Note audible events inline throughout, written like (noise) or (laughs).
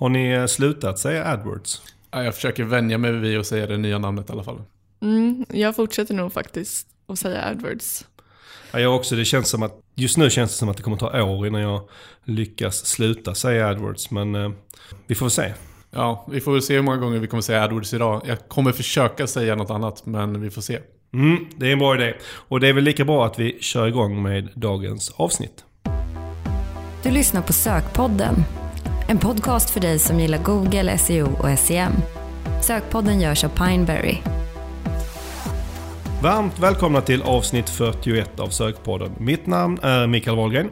Har ni slutat säga AdWords? Ja, jag försöker vänja mig vid att säga det nya namnet i alla fall. Mm, jag fortsätter nog faktiskt att säga AdWords. Ja, jag också. Det känns som att, just nu känns det som att det kommer ta år innan jag lyckas sluta säga AdWords. Men eh, vi får se. Ja, vi får väl se hur många gånger vi kommer säga AdWords idag. Jag kommer försöka säga något annat, men vi får se. Mm, det är en bra idé. Och det är väl lika bra att vi kör igång med dagens avsnitt. Du lyssnar på Sökpodden. En podcast för dig som gillar Google, SEO och SEM. Sökpodden görs av Pineberry. Varmt välkomna till avsnitt 41 av Sökpodden. Mitt namn är Mikael Wahlgren.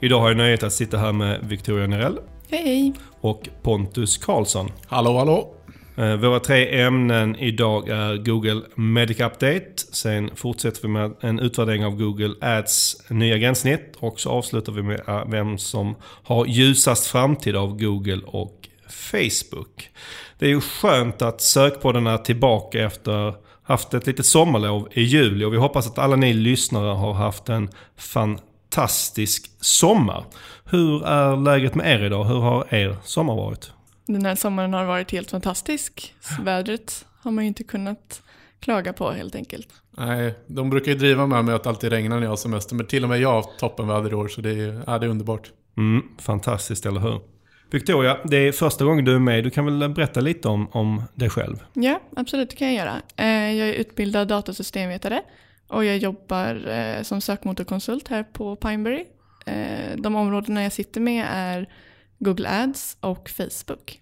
Idag har jag nöjet att sitta här med Victoria Nerell Hej och Pontus Karlsson. Hallå, hallå! Eh, våra tre ämnen idag är Google Medic Update. Sen fortsätter vi med en utvärdering av Google Ads nya gränssnitt. Och så avslutar vi med eh, vem som har ljusast framtid av Google och Facebook. Det är ju skönt att sökpodden är tillbaka efter haft ett litet sommarlov i juli. Och vi hoppas att alla ni lyssnare har haft en fantastisk sommar. Hur är läget med er idag? Hur har er sommar varit? Den här sommaren har varit helt fantastisk. Vädret har man ju inte kunnat klaga på helt enkelt. Nej, de brukar ju driva med mig att det alltid regnar när jag har semester, men till och med jag har toppenväder i år, så det är, ja, det är underbart. Mm, fantastiskt, eller hur? Victoria, det är första gången du är med. Du kan väl berätta lite om, om dig själv? Ja, absolut, det kan jag göra. Eh, Jag är utbildad datasystemvetare och jag jobbar eh, som sökmotorkonsult här på Pineberry. Eh, De områdena jag sitter med är Google Ads och Facebook.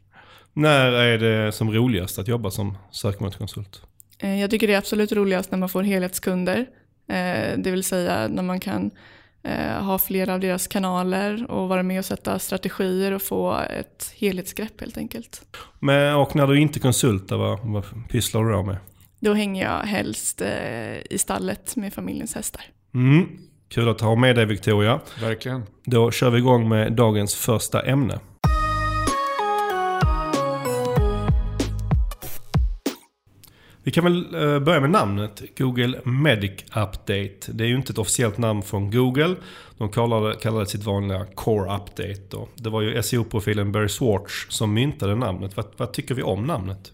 När är det som roligast att jobba som sökmotorkonsult? Eh, Jag tycker det är absolut roligast när man får helhetskunder. Eh, Det vill säga när man kan eh, ha flera av deras kanaler och vara med och sätta strategier och få ett helhetsgrepp helt enkelt. Men, och när du inte konsultar, vad, vad pysslar du då med? Då hänger jag helst i stallet med familjens hästar. Mm, kul att ha med dig Victoria. Verkligen. Då kör vi igång med dagens första ämne. Vi kan väl eh, börja med namnet. Google Medic Update. Det är ju inte ett officiellt namn från Google. De kallade, kallade sitt vanliga Core Update. Då. Det var ju SEO-profilen Barry Swartz som myntade namnet. Vad, vad tycker vi om namnet?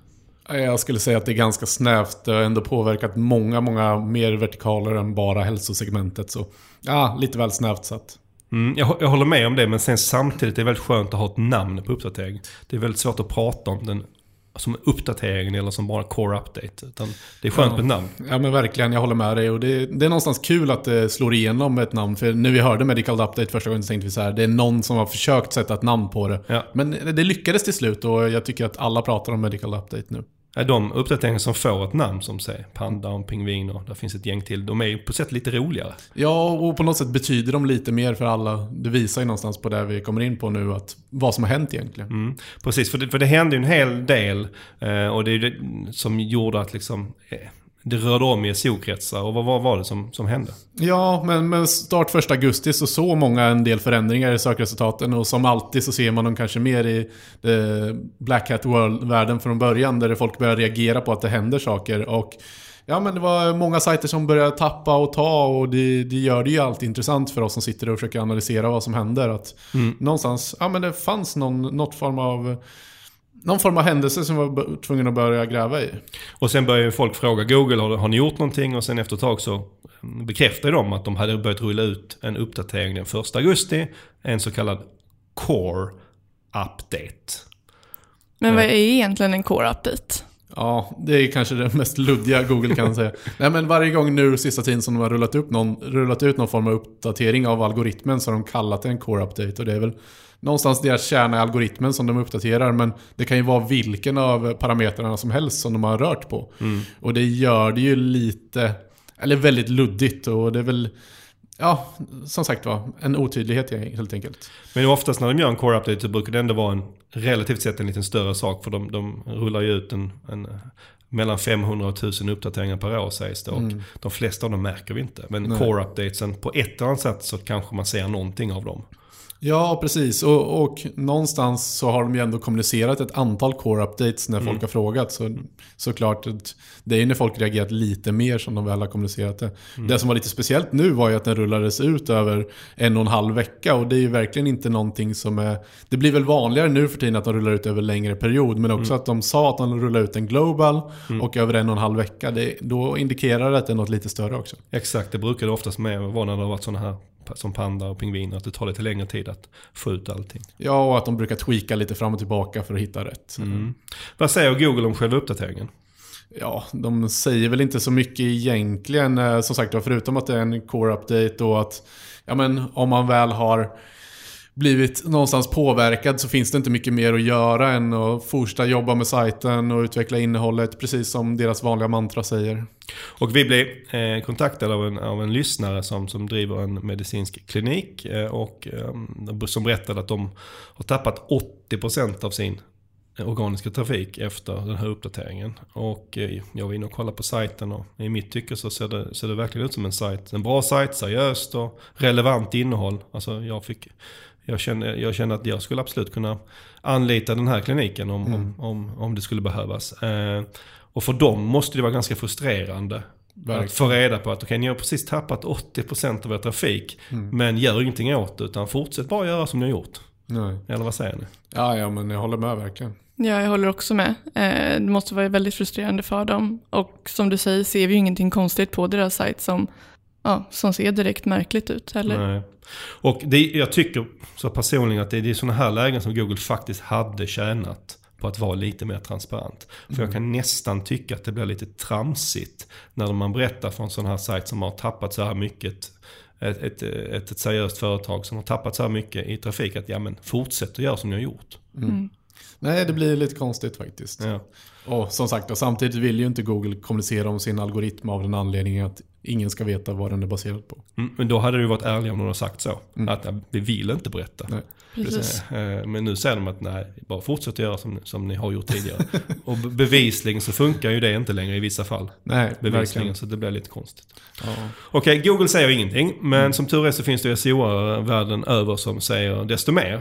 Jag skulle säga att det är ganska snävt. Det har ändå påverkat många, många mer vertikaler än bara hälsosegmentet. Så ja, lite väl snävt satt. Mm, jag, jag håller med om det, men sen samtidigt är det väldigt skönt att ha ett namn på uppdatering. Det är väldigt svårt att prata om den som uppdatering eller som bara core update. Utan det är skönt Ja. med namn. Ja men verkligen, jag håller med dig. Och det, det är någonstans kul att det slår igenom ett namn. För när vi hörde Medical Update första gången så tänkte vi så här, det är någon som har försökt sätta ett namn på det. Ja. Men det lyckades till slut och jag tycker att alla pratar om Medical Update nu. De uppdateringar som får ett namn som säger panda och pingvin och där finns ett gäng till. De är ju på sätt lite roligare. Ja, och på något sätt betyder de lite mer för alla. Det visar ju någonstans på det vi kommer in på nu, att vad som har hänt egentligen. Mm, precis, för det, för det hände ju en hel del. Eh, och det är ju det som gjorde att liksom, eh, det rörde om i SO-kretsar. Och vad, vad var det som, som hände? Ja, men med start första augusti så såg många en del förändringar i sökresultaten och som alltid så ser man dem kanske mer i eh, Black Hat World-världen från början där folk börjar reagera på att det händer saker och Ja men det var många sajter som började tappa och ta och det, det gör det ju alltid intressant för oss som sitter och försöker analysera vad som händer. Att Någonstans, ja men det fanns någon, något form av någon form av händelse som var tvungen att börja gräva i. Och sen började folk fråga Google, har, har ni gjort någonting? Och sen efter ett tag så bekräftade de att de hade börjat rulla ut en uppdatering den 1 augusti. En så kallad Core Update. Men vad är egentligen en core update? Ja, det är kanske det mest luddiga Google kan säga. (laughs) Nej men varje gång nu sista tiden som de har rullat, upp någon, rullat ut någon form av uppdatering av algoritmen så har de kallat det en core update. Och det är väl någonstans deras kärna i algoritmen som de uppdaterar. Men det kan ju vara vilken av parametrarna som helst som de har rört på. Och det gör det ju lite, eller väldigt luddigt. Och det är väl, ja, som sagt var, en otydlighet helt enkelt. Men oftast när de gör en core update så brukar det ändå vara en relativt sett en lite större sak. För de, de rullar ju ut en, en mellan 500 och 1000 uppdateringar per år sägs det. Och de flesta av dem märker vi inte. Men Nej. core updatesen på ett eller annat sätt så kanske man ser någonting av dem. Ja, precis. Och, och någonstans så har de ju ändå kommunicerat ett antal core-updates när folk Mm. har frågat. Så, såklart, det är ju när folk reagerat lite mer som de väl har kommunicerat det. Mm. Det som var lite speciellt nu var ju att den rullades ut över en och en halv vecka. Och det är ju verkligen inte någonting som är... Det blir väl vanligare nu för tiden att de rullar ut över längre period. Men också att de sa att de rullar ut en global och över en och en halv vecka. Det, då indikerar det att det är något lite större också. Exakt, det brukar det oftast med vara när det har varit sådana här som panda och pingviner. Att det tar lite längre tid att få ut allting. Ja, och att de brukar tweaka lite fram och tillbaka för att hitta rätt. Mm. Vad säger Google om själva uppdateringen? Ja, de säger väl inte så mycket egentligen. Eh, Som sagt förutom att det är en core-update och att ja, men, om man väl har blivit någonstans påverkad så finns det inte mycket mer att göra än att fortsätta jobba med sajten och utveckla innehållet precis som deras vanliga mantra säger. Och vi blev eh, kontaktade av en, av en lyssnare som, som driver en medicinsk klinik eh, och eh, som berättade att de har tappat 80% av sin organiska trafik efter den här uppdateringen. Och eh, jag var inne och kollade på sajten och i mitt tycke så ser det, ser det verkligen ut som en sajt. En bra sajt, seriöst och relevant innehåll. Alltså jag fick jag känner, jag känner att jag skulle absolut kunna anlita den här kliniken om, om, om, om det skulle behövas. Eh, och för dem måste det vara ganska frustrerande Verkligen. att få reda på att okej, ni har precis tappat 80% av er trafik. Men gör ingenting åt det, utan fortsätt bara göra som ni har gjort. Nej. Eller vad säger ni? Ja, ja, men jag håller med verkligen. Ja, jag håller också med. Eh, det måste vara väldigt frustrerande för dem. Och som du säger ser vi ju ingenting konstigt på deras sajt som, ja, som ser direkt märkligt ut. Eller? Nej. Och det, jag tycker så personligen att det, det är sådana här lägen som Google faktiskt hade tjänat på att vara lite mer transparent. För jag kan nästan tycka att det blir lite tramsigt när man berättar från sån här sajt som har tappat så här mycket ett, ett, ett, ett seriöst företag som har tappat så här mycket i trafik att ja men fortsätt att göra som ni har gjort. Nej, det blir lite konstigt faktiskt. Ja. Och som sagt, och samtidigt vill ju inte Google kommunicera om sin algoritm av den anledningen att ingen ska veta vad den är baserad på. Mm, Men då hade det ju varit ärliga om de hade sagt så. Att ja, vi vill inte berätta. Nej. Precis. Eh, Men nu säger de att nej, bara fortsätt att göra som, som ni har gjort tidigare. (laughs) och be- bevisligen så funkar ju det inte längre i vissa fall. Nej, Bevisligen, verkligen. så det blir lite konstigt. Ja. Okej, Google säger ingenting. Men som tur är så finns det SEO världen över som säger desto mer.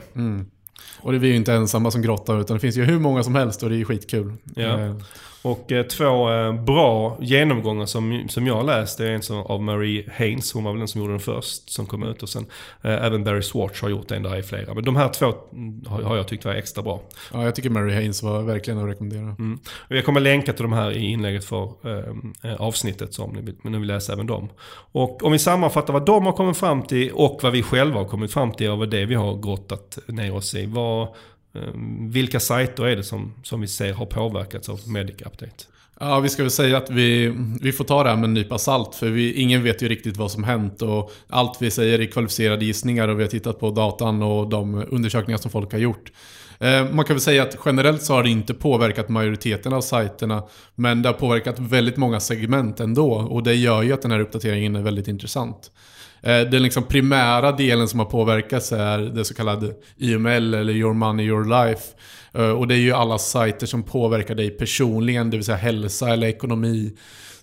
Och det är vi ju inte ensamma som grottar utan det finns ju hur många som helst och det är ju skitkul. Ja. Och eh, två eh, bra genomgångar som, som jag läste är en som, av Marie Haynes, hon var väl den som gjorde den först, som kom ut. Och sen eh, även Barry Swartz har gjort en, där är flera. Men de här två mm, har, har jag tyckt var extra bra. Ja, jag tycker Mary Haynes var verkligen att rekommendera. Mm. Och jag kommer länka till de här i inlägget för eh, eh, avsnittet så om ni vill, men ni vill läsa även dem. Och om vi sammanfattar vad de har kommit fram till och vad vi själva har kommit fram till och vad det vi har grottat ner oss i. Vad, Ehm, vilka sajter är det som, som vi ser har påverkats av Medic Update? Ja, vi ska väl säga att vi, vi får ta det här med en nypa salt för vi, ingen vet ju riktigt vad som hänt och allt vi säger är kvalificerade gissningar och vi har tittat på datan och de undersökningar som folk har gjort. Ehm, man kan väl säga att generellt så har det inte påverkat majoriteten av sajterna men det har påverkat väldigt många segment ändå och det gör ju att den här uppdateringen är väldigt intressant. Eh, den liksom primära delen som har påverkats är det så kallade IML eller Your Money Your Life. Eh, och det är ju alla sajter som påverkar dig personligen, det vill säga hälsa eller ekonomi.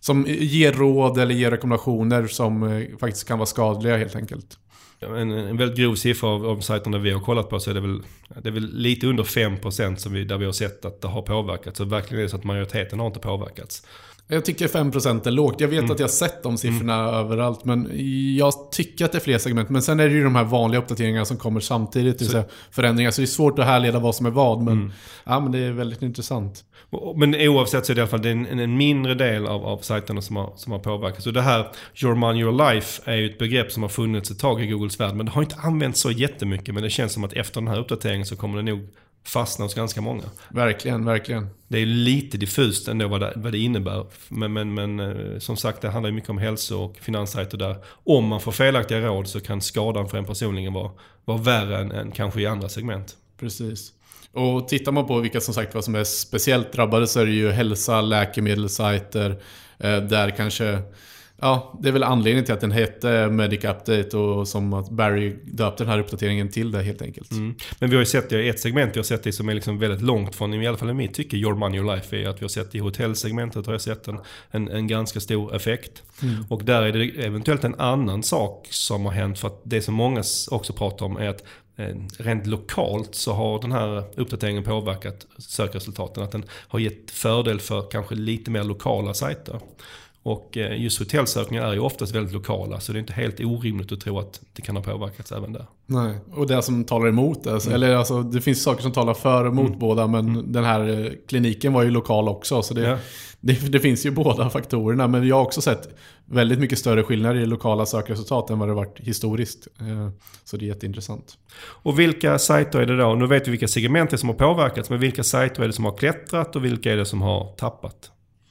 Som ger råd eller ger rekommendationer som eh, faktiskt kan vara skadliga helt enkelt. En, en väldigt grov siffra av, av sajterna vi har kollat på så är det väl, det är väl lite under 5% som vi, där vi har sett att det har påverkats. Så verkligen är det så att majoriteten har inte påverkats. Jag tycker 5% är lågt. Jag vet att jag har sett de siffrorna överallt. Men jag tycker att det är fler segment. Men sen är det ju de här vanliga uppdateringarna som kommer samtidigt. Säga förändringar. Så det är svårt att härleda vad som är vad. Men, ja, men det är väldigt intressant. Men oavsett så är det i alla fall det är en, en mindre del av, av sajterna som har, som har påverkats. Och det här Your Money Your Life är ju ett begrepp som har funnits ett tag i Googles värld. Men det har inte använts så jättemycket. Men det känns som att efter den här uppdateringen så kommer det nog fastna hos ganska många. Verkligen, verkligen. Det är lite diffust ändå vad det, vad det innebär. Men, men, men eh, som sagt, det handlar ju mycket om hälso och finanssajter där. Om man får felaktiga råd så kan skadan för en personligen vara, vara värre än, än kanske i andra segment. Precis. Och tittar man på vilka som sagt vad som är speciellt drabbade så är det ju hälsa, läkemedelssajter. Eh, där kanske Ja, det är väl anledningen till att den hette Medic Update och som att Barry döpte den här uppdateringen till det helt enkelt. Mm. Men vi har ju sett det i ett segment vi har sett det som är liksom väldigt långt från, i alla fall i mitt tycke, Your Money Your Life är att vi har sett i hotellsegmentet har jag sett en, en, en ganska stor effekt. Mm. Och där är det eventuellt en annan sak som har hänt för att det som många också pratar om är att eh, Rent lokalt så har den här uppdateringen påverkat sökresultaten. Att den har gett fördel för kanske lite mer lokala sajter. Och eh, just hotellsökningar är ju oftast väldigt lokala så det är inte helt orimligt att tro att det kan ha påverkats även där. Nej, och det som talar emot det. Mm. Eller alltså, det finns saker som talar för och emot mm. båda men mm. den här eh, kliniken var ju lokal också. Så det, ja. det, det, finns ju båda faktorerna. Men jag har också sett väldigt mycket större skillnader i lokala sökresultat än vad det varit historiskt. Eh, så det är jätteintressant. Och vilka sajter är det då? Nu vet vi vilka segment det är som har påverkats. Men vilka sajter är det som har klättrat och vilka är det som har tappat?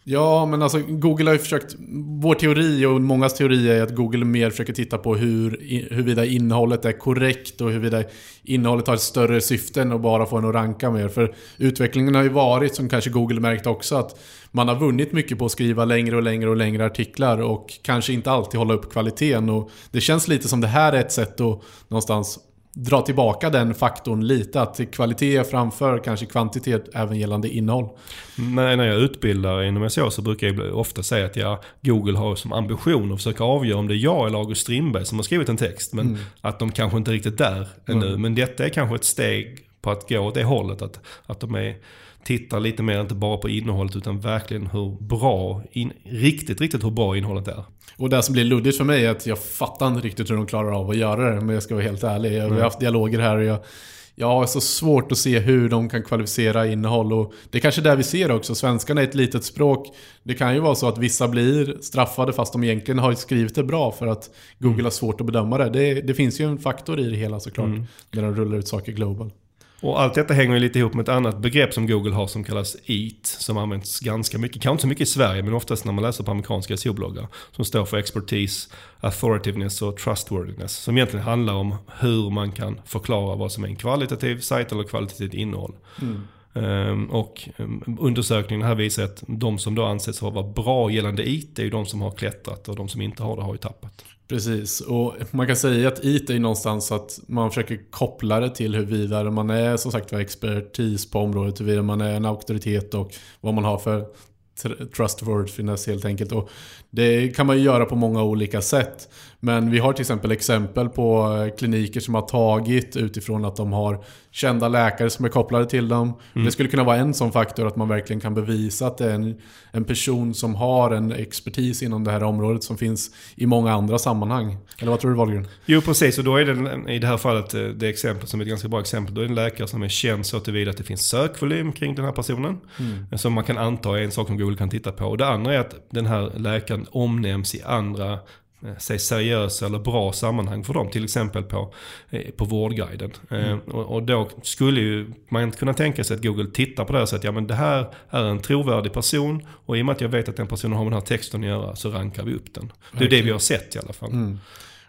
Ja, men alltså Google har ju försökt... Vår teori och mångas teori är att Google mer försöker titta på hur, huruvida innehållet är korrekt och huruvida innehållet har ett större syfte än att bara få en att ranka mer. För utvecklingen har ju varit, som kanske Google märkt också, att man har vunnit mycket på att skriva längre och längre och längre artiklar och kanske inte alltid hålla upp kvaliteten. Och det känns lite som det här är ett sätt att någonstans dra tillbaka den faktorn lite. Att kvalitet framför kanske kvantitet även gällande innehåll. När jag utbildar inom SEO så brukar jag ofta säga att jag, Google har som ambition att försöka avgöra om det är jag eller August Strindberg som har skrivit en text. Men mm. att de kanske inte är riktigt där ännu. Mm. Men detta är kanske ett steg på att gå åt det hållet. Att, att de är tittar lite mer, inte bara på innehållet, utan verkligen hur bra, in, riktigt, riktigt hur bra innehållet är. Och det som blir luddigt för mig är att jag fattar inte riktigt hur de klarar av att göra det, men jag ska vara helt ärlig. Jag har mm. haft dialoger här och jag, jag har så svårt att se hur de kan kvalificera innehåll. Och det är kanske där vi ser också. Svenskan är ett litet språk. Det kan ju vara så att vissa blir straffade fast de egentligen har skrivit det bra för att Google mm. har svårt att bedöma det. det. det. finns ju en faktor i det hela såklart. Mm. När de rullar ut saker global. Och allt detta hänger lite ihop med ett annat begrepp som Google har som kallas EAT. Som används ganska mycket, kanske inte så mycket i Sverige men oftast när man läser på amerikanska SEO-bloggar. Som står för Expertise, Authoritativeness och Trustworthiness. Som egentligen handlar om hur man kan förklara vad som är en kvalitativ sajt eller kvalitativt innehåll. Mm. Um, och um, undersökningen här visar att de som då anses vara bra gällande IT är ju de som har klättrat och de som inte har det har ju tappat. Precis, och man kan säga att IT är någonstans att man försöker koppla det till huruvida man är som sagt expertis på området, huruvida man är en auktoritet och vad man har för trustworthiness helt enkelt. Och det kan man ju göra på många olika sätt. Men vi har till exempel exempel på eh, kliniker som har tagit utifrån att de har kända läkare som är kopplade till dem. Mm. Det skulle kunna vara en sån faktor att man verkligen kan bevisa att det är en, en person som har en expertis inom det här området som finns i många andra sammanhang. Eller vad tror du Wahlgren? Jo precis, och då är det i det här fallet eh, det exempel som är ett ganska bra exempel. Då är det en läkare som är känd så tillvida att det finns sökvolym kring den här personen. Mm. Som man kan anta är en sak som Google kan titta på. Och det andra är att den här läkaren omnämns i andra säg seriösa eller bra sammanhang för dem. Till exempel på, eh, på Vårdguiden. Eh, mm. Och, och, då skulle ju man kunna tänka sig att Google tittar på det och säger att ja, men det här är en trovärdig person. Och i och med att jag vet att den personen har med den här texten att göra så rankar vi upp den. Det är det vi har sett i alla fall. Mm.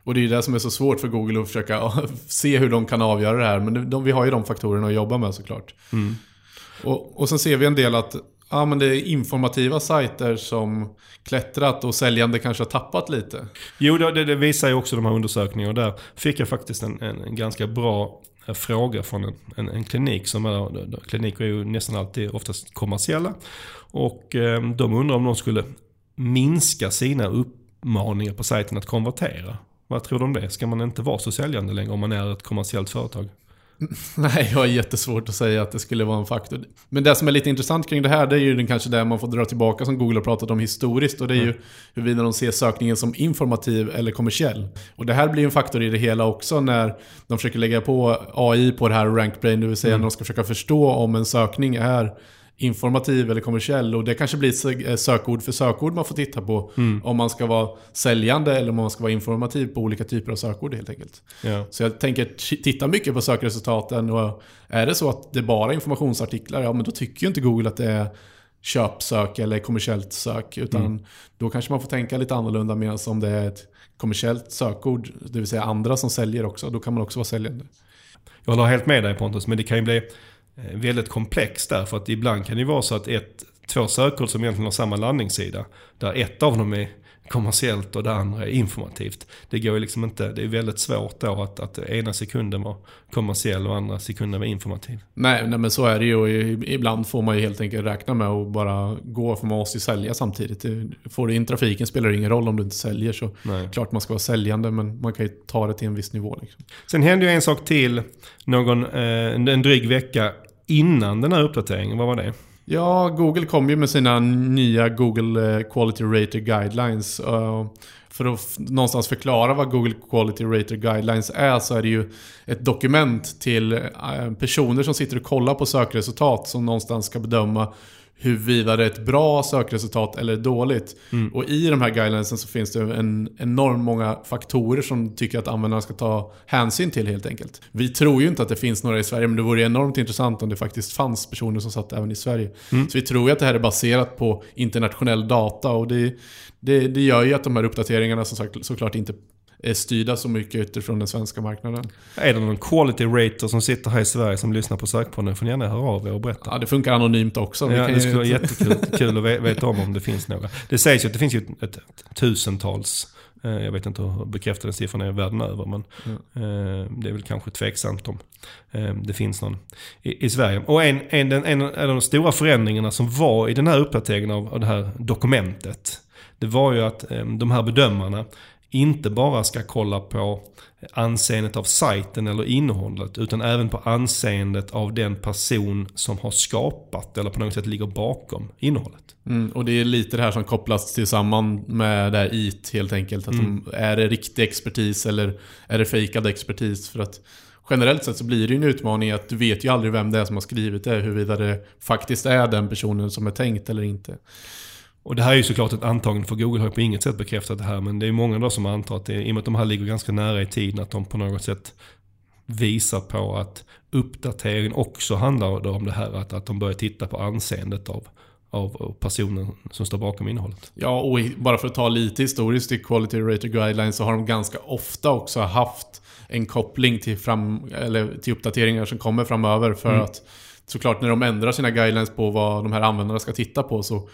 Och det är ju det som är så svårt för Google att försöka (laughs) se hur de kan avgöra det här. Men de, vi har ju de faktorerna att jobba med såklart. Mm. Och, och sen ser vi en del att Ja, men det är informativa sajter som klättrat och säljande kanske har tappat lite. Jo, det, det visar ju också de här undersökningarna. Där fick jag faktiskt en, en ganska bra eh, fråga från en, en, en, klinik. som är, eh, Kliniker är ju nästan alltid oftast kommersiella. Och eh, de undrar om de skulle minska sina uppmaningar på sajten att konvertera. Vad tror du om det? Ska man inte vara så säljande längre om man är ett kommersiellt företag? (laughs) Nej, jag har jättesvårt att säga att det skulle vara en faktor. Men det som är lite intressant kring det här, det är ju den kanske det man får dra tillbaka som Google har pratat om historiskt. Och det är ju mm. huruvida de ser sökningen som informativ eller kommersiell. Och det här blir en faktor i det hela också när de försöker lägga på AI på det här RankBrain. Det vill säga mm. när de ska försöka förstå om en sökning är informativ eller kommersiell. Och det kanske blir sökord för sökord man får titta på. Mm. Om man ska vara säljande eller om man ska vara informativ på olika typer av sökord helt enkelt. Ja. Så jag tänker titta mycket på sökresultaten. Och är det så att det är bara informationsartiklar, ja men då tycker ju inte Google att det är köpsök eller kommersiellt sök. Utan mm. då kanske man får tänka lite annorlunda medan om det är ett kommersiellt sökord, det vill säga andra som säljer också, då kan man också vara säljande. Jag håller helt med dig Pontus, men det kan ju bli väldigt komplex där. För att ibland kan det vara så att ett, två sökord som egentligen har samma landningssida. Där ett av dem är kommersiellt och det andra är informativt. Det går ju liksom inte, det är väldigt svårt då att, att ena sekunden var kommersiell och andra sekunden var informativ. Nej, nej men så är det ju och ibland får man ju helt enkelt räkna med att bara gå för man måste ju sälja samtidigt. Får du in trafiken spelar det ingen roll om du inte säljer så nej. klart man ska vara säljande men man kan ju ta det till en viss nivå. Liksom. Sen hände ju en sak till någon, eh, en dryg vecka innan den här uppdateringen. Vad var det? Ja, Google kom ju med sina nya Google eh, Quality Rater Guidelines. Eh, för att någonstans förklara vad Google Quality Rater Guidelines är så är det ju ett dokument till eh, personer som sitter och kollar på sökresultat som någonstans ska bedöma huruvida det är ett bra sökresultat eller dåligt. Mm. Och i de här guidelinesen så finns det en enormt många faktorer som tycker att användarna ska ta hänsyn till helt enkelt. Vi tror ju inte att det finns några i Sverige, men det vore enormt intressant om det faktiskt fanns personer som satt även i Sverige. Mm. Så vi tror ju att det här är baserat på internationell data och det, det, det gör ju att de här uppdateringarna som sagt, såklart inte är styrda så mycket utifrån den svenska marknaden. Är det någon quality rater som sitter här i Sverige som lyssnar på Sökpodden får ni gärna höra av er och berätta. Ja, det funkar anonymt också. Ja, det skulle vara jättekul (laughs) att veta om om det finns några. Det sägs ju att det finns ju ett, ett, tusentals eh, jag vet inte hur bekräftade siffrorna är världen över men mm. det är väl kanske tveksamt om eh, det finns någon i, i Sverige. Och en, en, en, en, av de stora förändringarna som var i den här uppdateringen av, av det här dokumentet det var ju att de här bedömarna inte bara ska kolla på anseendet av sajten eller innehållet utan även på anseendet av den person som har skapat eller på något sätt ligger bakom innehållet. Mm, och det är lite det här som kopplas tillsammans med det här IT helt enkelt. Att mm. de, är det riktig expertis eller är det fejkad expertis? För att generellt sett så blir det ju en utmaning att du vet ju aldrig vem det är som har skrivit det, huruvida det faktiskt är den personen som är tänkt eller inte. Och det här är ju såklart ett antagande för Google har på inget sätt bekräftat det här. Men det är många då som antar att det, i och med att de här ligger ganska nära i tiden, att de på något sätt visar på att uppdateringen också handlar om det här att, att de börjar titta på anseendet av, av personen som står bakom innehållet. Ja, och bara för att ta lite historiskt i Quality Rater Guidelines så har de ganska ofta också haft en koppling till, fram, eller till uppdateringar som kommer framöver. För mm. att såklart när de ändrar sina guidelines på vad de här användarna ska titta på så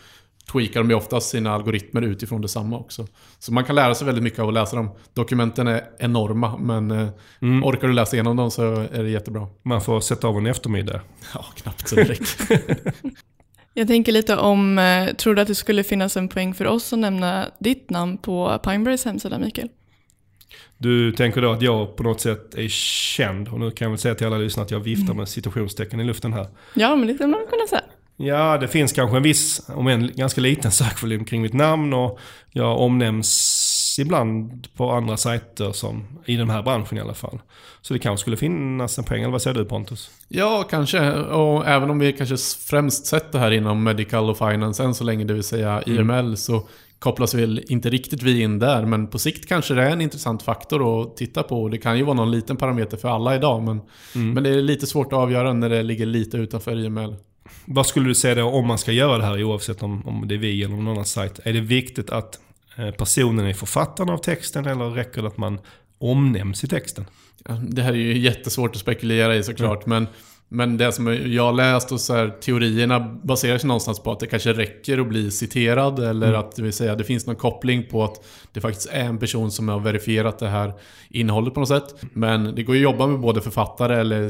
tweakar de ju oftast sina algoritmer utifrån detsamma också. Så man kan lära sig väldigt mycket av att läsa dem. Dokumenten är enorma, men eh, mm. orkar du läsa igenom dem så är det jättebra. Man får sätta av en eftermiddag. Ja, knappt så det (laughs) Jag tänker lite om, eh, tror du att det skulle finnas en poäng för oss att nämna ditt namn på Pineberrys hemsida, Mikael? Du tänker då att jag på något sätt är känd, och nu kan jag väl säga till alla lyssnare att jag viftar med citationstecken i luften här. Ja, men det skulle man kunna säga. Ja, det finns kanske en viss, om en ganska liten (laughs) sökvolym kring mitt namn och jag omnämns ibland på andra sajter som i den här branschen i alla fall. Så det kanske skulle finnas en poäng, eller vad säger du Pontus? Ja, kanske. Och även om vi kanske främst sett det här inom medical och finance än så länge, det vill säga IML, mm. så kopplas väl inte riktigt vi in där. Men på sikt kanske det är en intressant faktor att titta på. Det kan ju vara någon liten parameter för alla idag, men, mm. men det är lite svårt att avgöra när det ligger lite utanför IML. Vad skulle du säga då om man ska göra det här oavsett om, om det är vi eller någon annan sajt? Är det viktigt att eh, personen är författaren av texten eller räcker det att man omnämns i texten? Det här är ju jättesvårt att spekulera i såklart, mm. men men det som jag har läst och så här, teorierna baserar sig någonstans på att det kanske räcker att bli citerad eller mm. att det vill säga det finns någon koppling på att det faktiskt är en person som har verifierat det här innehållet på något sätt. Men det går ju att jobba med både författare eller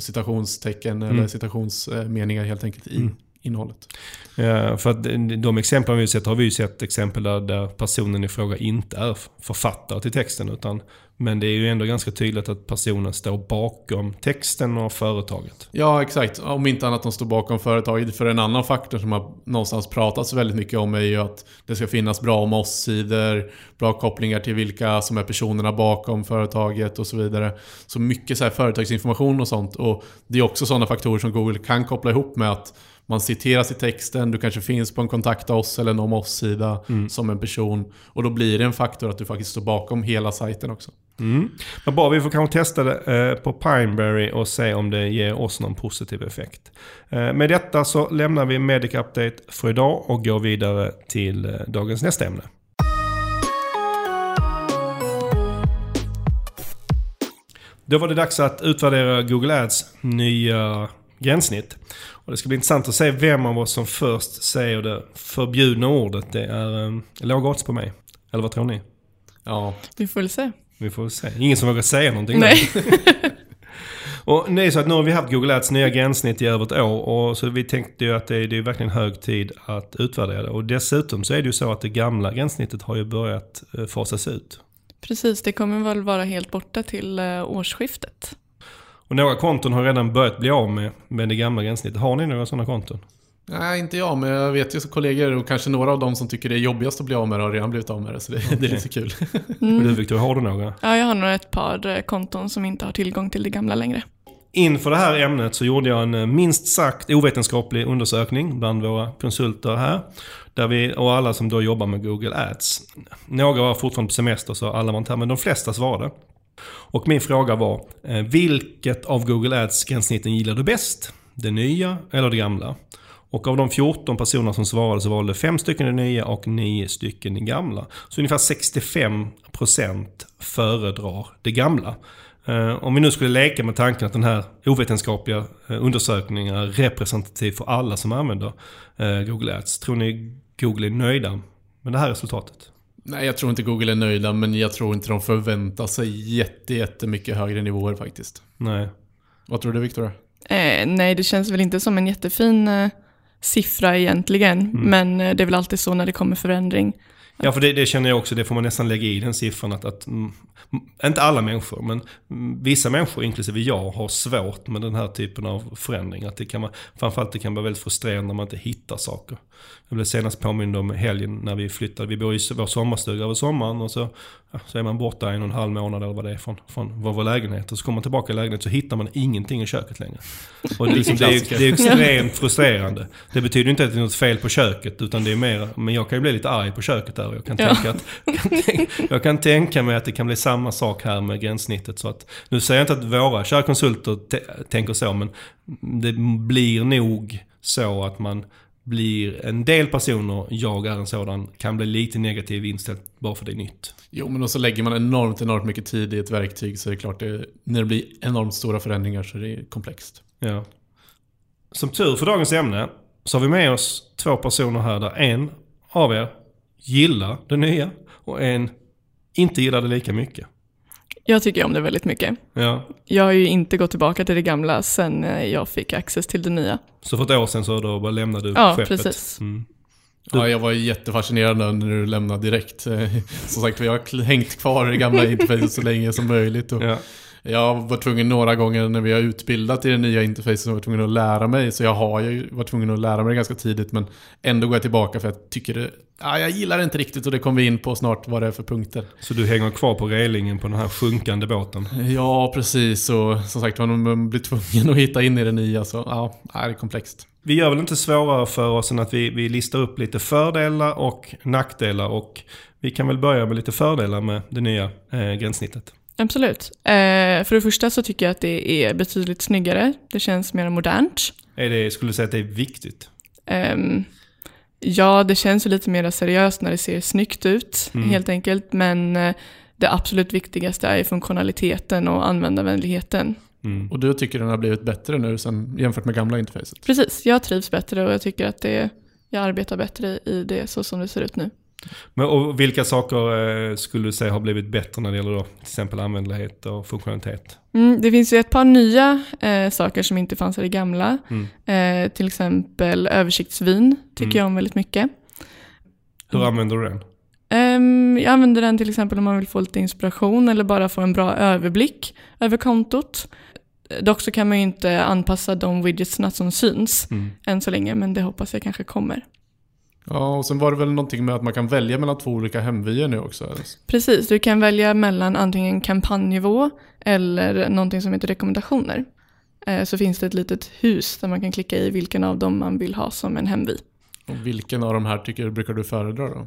citationstecken mm. eller citationsmeningar helt enkelt i mm. Innehållet. Ja, för att de exempel vi har sett har vi ju sett exempel där, där personen i fråga inte är författare till texten utan men det är ju ändå ganska tydligt att personen står bakom texten och företaget. Ja, exakt. Om inte annat de står bakom företaget. För en annan faktor som har någonstans pratats väldigt mycket om är ju att det ska finnas bra om oss-sidor, bra kopplingar till vilka som är personerna bakom företaget och så vidare. Så mycket så här företagsinformation och sånt. Och det är också sådana faktorer som Google kan koppla ihop med att man citeras i texten, du kanske finns på en kontakta oss eller en om oss-sida mm. som en person. Och då blir det en faktor att du faktiskt står bakom hela sajten också. Mm. Men bara vi får kanske testa det eh, på Pineberry och se om det ger oss någon positiv effekt. Eh, med detta så lämnar vi Medic Update för idag och går vidare till eh, dagens nästa ämne. Då var det dags att utvärdera Google Ads nya gränssnitt. Och det ska bli intressant att se vem av oss som först säger det förbjudna ordet. Det är eh, låga odds på mig. Eller vad tror ni? Ja, Vi får väl se. Vi får se. Ingen som vågar säga någonting. Nej. (laughs) Och det är så att nu har vi haft Google Ads nya gränssnitt i över ett år. Och så vi tänkte ju att det är, det är verkligen hög tid att utvärdera det. Och dessutom så är det ju så att det gamla gränssnittet har ju börjat eh, fasas ut. Precis, det kommer väl vara helt borta till eh, årsskiftet. Och några konton har redan börjat bli av med, med det gamla gränssnittet. Har ni några sådana konton? Nej, inte jag, men jag vet ju som kollegor och kanske några av dem som tycker det är jobbigast att bli av med det har redan blivit av med det. Så det, det är lite kul. (laughs) Och du Victoria, har du några? Ja, jag har nog ett par eh, konton som inte har tillgång till det gamla längre. Inför det här ämnet så gjorde jag en eh, minst sagt ovetenskaplig undersökning bland våra konsulter här. Där vi, och alla som då jobbar med Google Ads. Några var fortfarande på semester så alla var inte här, men de flesta svarade. Och min fråga var, eh, vilket av Google Ads gränssnitten gillar du bäst? Det nya eller det gamla? Och av de 14 personer som svarade så valde 5 stycken det nya och 9 stycken det gamla. Så ungefär 65% föredrar det gamla. Eh, om vi nu skulle leka med tanken att den här ovetenskapliga eh, undersökningen är representativ för alla som använder Google Ads. Tror ni Google är nöjda med det här resultatet? Nej, jag tror inte Google är nöjda, men jag tror inte de förväntar sig jätte, jättemycket högre nivåer faktiskt. Nej. Vad tror du Victoria? Eh, nej, det känns väl inte som en jättefin eh, siffra egentligen. Men eh, det är väl alltid så när det kommer förändring. Ja, för det, det känner jag också. Det får man nästan lägga i den siffran. Att, att, inte alla människor, men vissa människor, inklusive jag, har svårt med den här typen av förändring. Att det kan vara, framförallt det kan vara väldigt frustrerande när man inte hittar saker. Jag blev senast påmind om helgen när vi flyttade. Vi bor i vår sommarstuga över sommaren och så, ja, så är man borta en och en halv månad eller vad det är från, från vår lägenhet. Och så kommer man tillbaka i lägenheten så hittar man ingenting i köket längre. Och det, är liksom, det, är, det är extremt frustrerande. Det betyder inte att det är något fel på köket utan det är mer, men jag kan ju bli lite arg på köket där. Och jag kan, Ja. tänka att, kan tänka, jag kan tänka mig att det kan bli samma sak här med gränssnittet. Så att, nu säger jag inte att våra kära konsulter te- tänker så, men det blir nog så att man blir en del personer, jag är en sådan, kan bli lite negativ inställd bara för det är nytt. Jo, men också lägger man enormt, enormt mycket tid i ett verktyg så är det klart, det, när det blir enormt stora förändringar så är det komplext. Ja. Som tur för dagens ämne så har vi med oss två personer här där en av er gillar det nya och en inte gillar det lika mycket. Jag tycker om det väldigt mycket. Ja. Jag har ju inte gått tillbaka till det gamla sen eh, jag fick access till det nya. Så för ett år sedan så då bara lämnade du Ja, skeppet. precis. Mm. Ja, jag var jättefascinerad när du lämnade direkt. (laughs) Som sagt, jag har hängt kvar i det gamla interfacet så länge som möjligt. Och Ja. Jag var tvungen några gånger när vi har utbildat i det nya interfacet så var jag tvungen att lära mig. Så jag har ju varit tvungen att lära mig det ganska tidigt men ändå går jag tillbaka för jag tycker det... Ja, jag gillar det inte riktigt och det kommer vi in på snart vad det är för punkter. Så du hänger kvar på relingen på den här sjunkande båten. Ja, precis. Och som sagt man blir tvungen att hitta in i det nya så ja, det är komplext. Vi gör väl inte svårare för oss än att vi, vi listar upp lite fördelar och nackdelar. Och vi kan väl börja med lite fördelar med det nya eh, gränssnittet. Absolut. Eh, för det första så tycker jag att det är betydligt snyggare. Det känns mer modernt. Är det, skulle du säga att det är viktigt? Ehm, ja, det känns ju lite mer seriöst när det ser snyggt ut, Mm. helt enkelt. Men eh, det absolut viktigaste är funktionaliteten och användarvänligheten. Mm. Och du tycker den har blivit bättre nu sen, jämfört med gamla interfacet? Precis, jag trivs bättre och jag tycker att det, jag arbetar bättre i det så som det ser ut nu. Men, och vilka saker eh, skulle du säga har blivit bättre när det gäller då, till exempel användlighet och funktionalitet? Mm, det finns ju ett par nya eh, saker som inte fanns i det gamla. Mm. Eh, till exempel översiktsvyn tycker Mm. jag om väldigt mycket. Hur använder du den? Ehm, jag använder den till exempel om man vill få lite inspiration eller bara få en bra överblick över kontot. Dock så kan man ju inte anpassa de widgetsna som syns Mm. än så länge, men det hoppas jag kanske kommer. Ja, och sen var det väl någonting med att man kan välja mellan två olika hemvyer nu också? Precis, du kan välja mellan antingen kampanjnivå eller någonting som heter rekommendationer. Eh, så finns det ett litet hus där man kan klicka i vilken av dem man vill ha som en hemvy. Och vilken av de här tycker, brukar du föredra då?